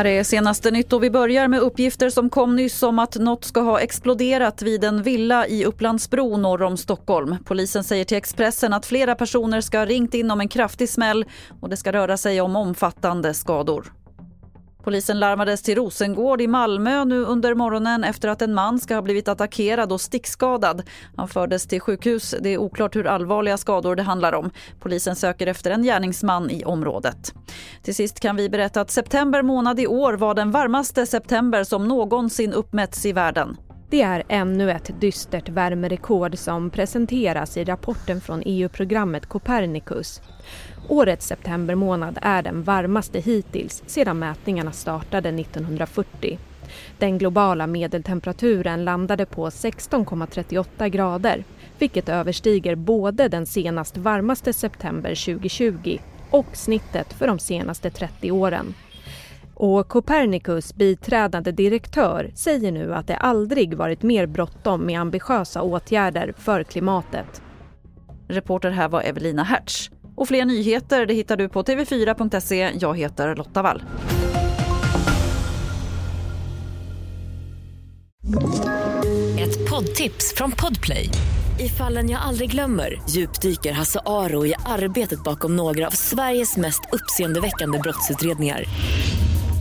Här är senaste nytt och vi börjar med uppgifter som kom nyss om att något ska ha exploderat vid en villa i Upplandsbro norr om Stockholm. Polisen säger till Expressen att flera personer ska ha ringt in om en kraftig smäll och det ska röra sig om omfattande skador. Polisen larmades till Rosengård i Malmö nu under morgonen efter att en man ska ha blivit attackerad och stickskadad. Han fördes till sjukhus. Det är oklart hur allvarliga skador det handlar om. Polisen söker efter en gärningsman i området. Till sist kan vi berätta att september månad i år var den varmaste september som någonsin uppmätts i världen. Det är ännu ett dystert värmerekord som presenteras i rapporten från EU-programmet Copernicus. Årets septembermånad är den varmaste hittills sedan mätningarna startade 1940. Den globala medeltemperaturen landade på 16,38 grader vilket överstiger både den senast varmaste september 2020 och snittet för de senaste 30 åren. Och Copernicus biträdande direktör säger nu att det aldrig varit mer bråttom med ambitiösa åtgärder för klimatet. Reporter här var Evelina Hertz. Och fler nyheter det hittar du på tv4.se. Jag heter Lotta Wall. Ett poddtips från Podplay. I fallen jag aldrig glömmer djupdyker Hasse Aro i arbetet bakom några av Sveriges mest uppseendeväckande brottsutredningar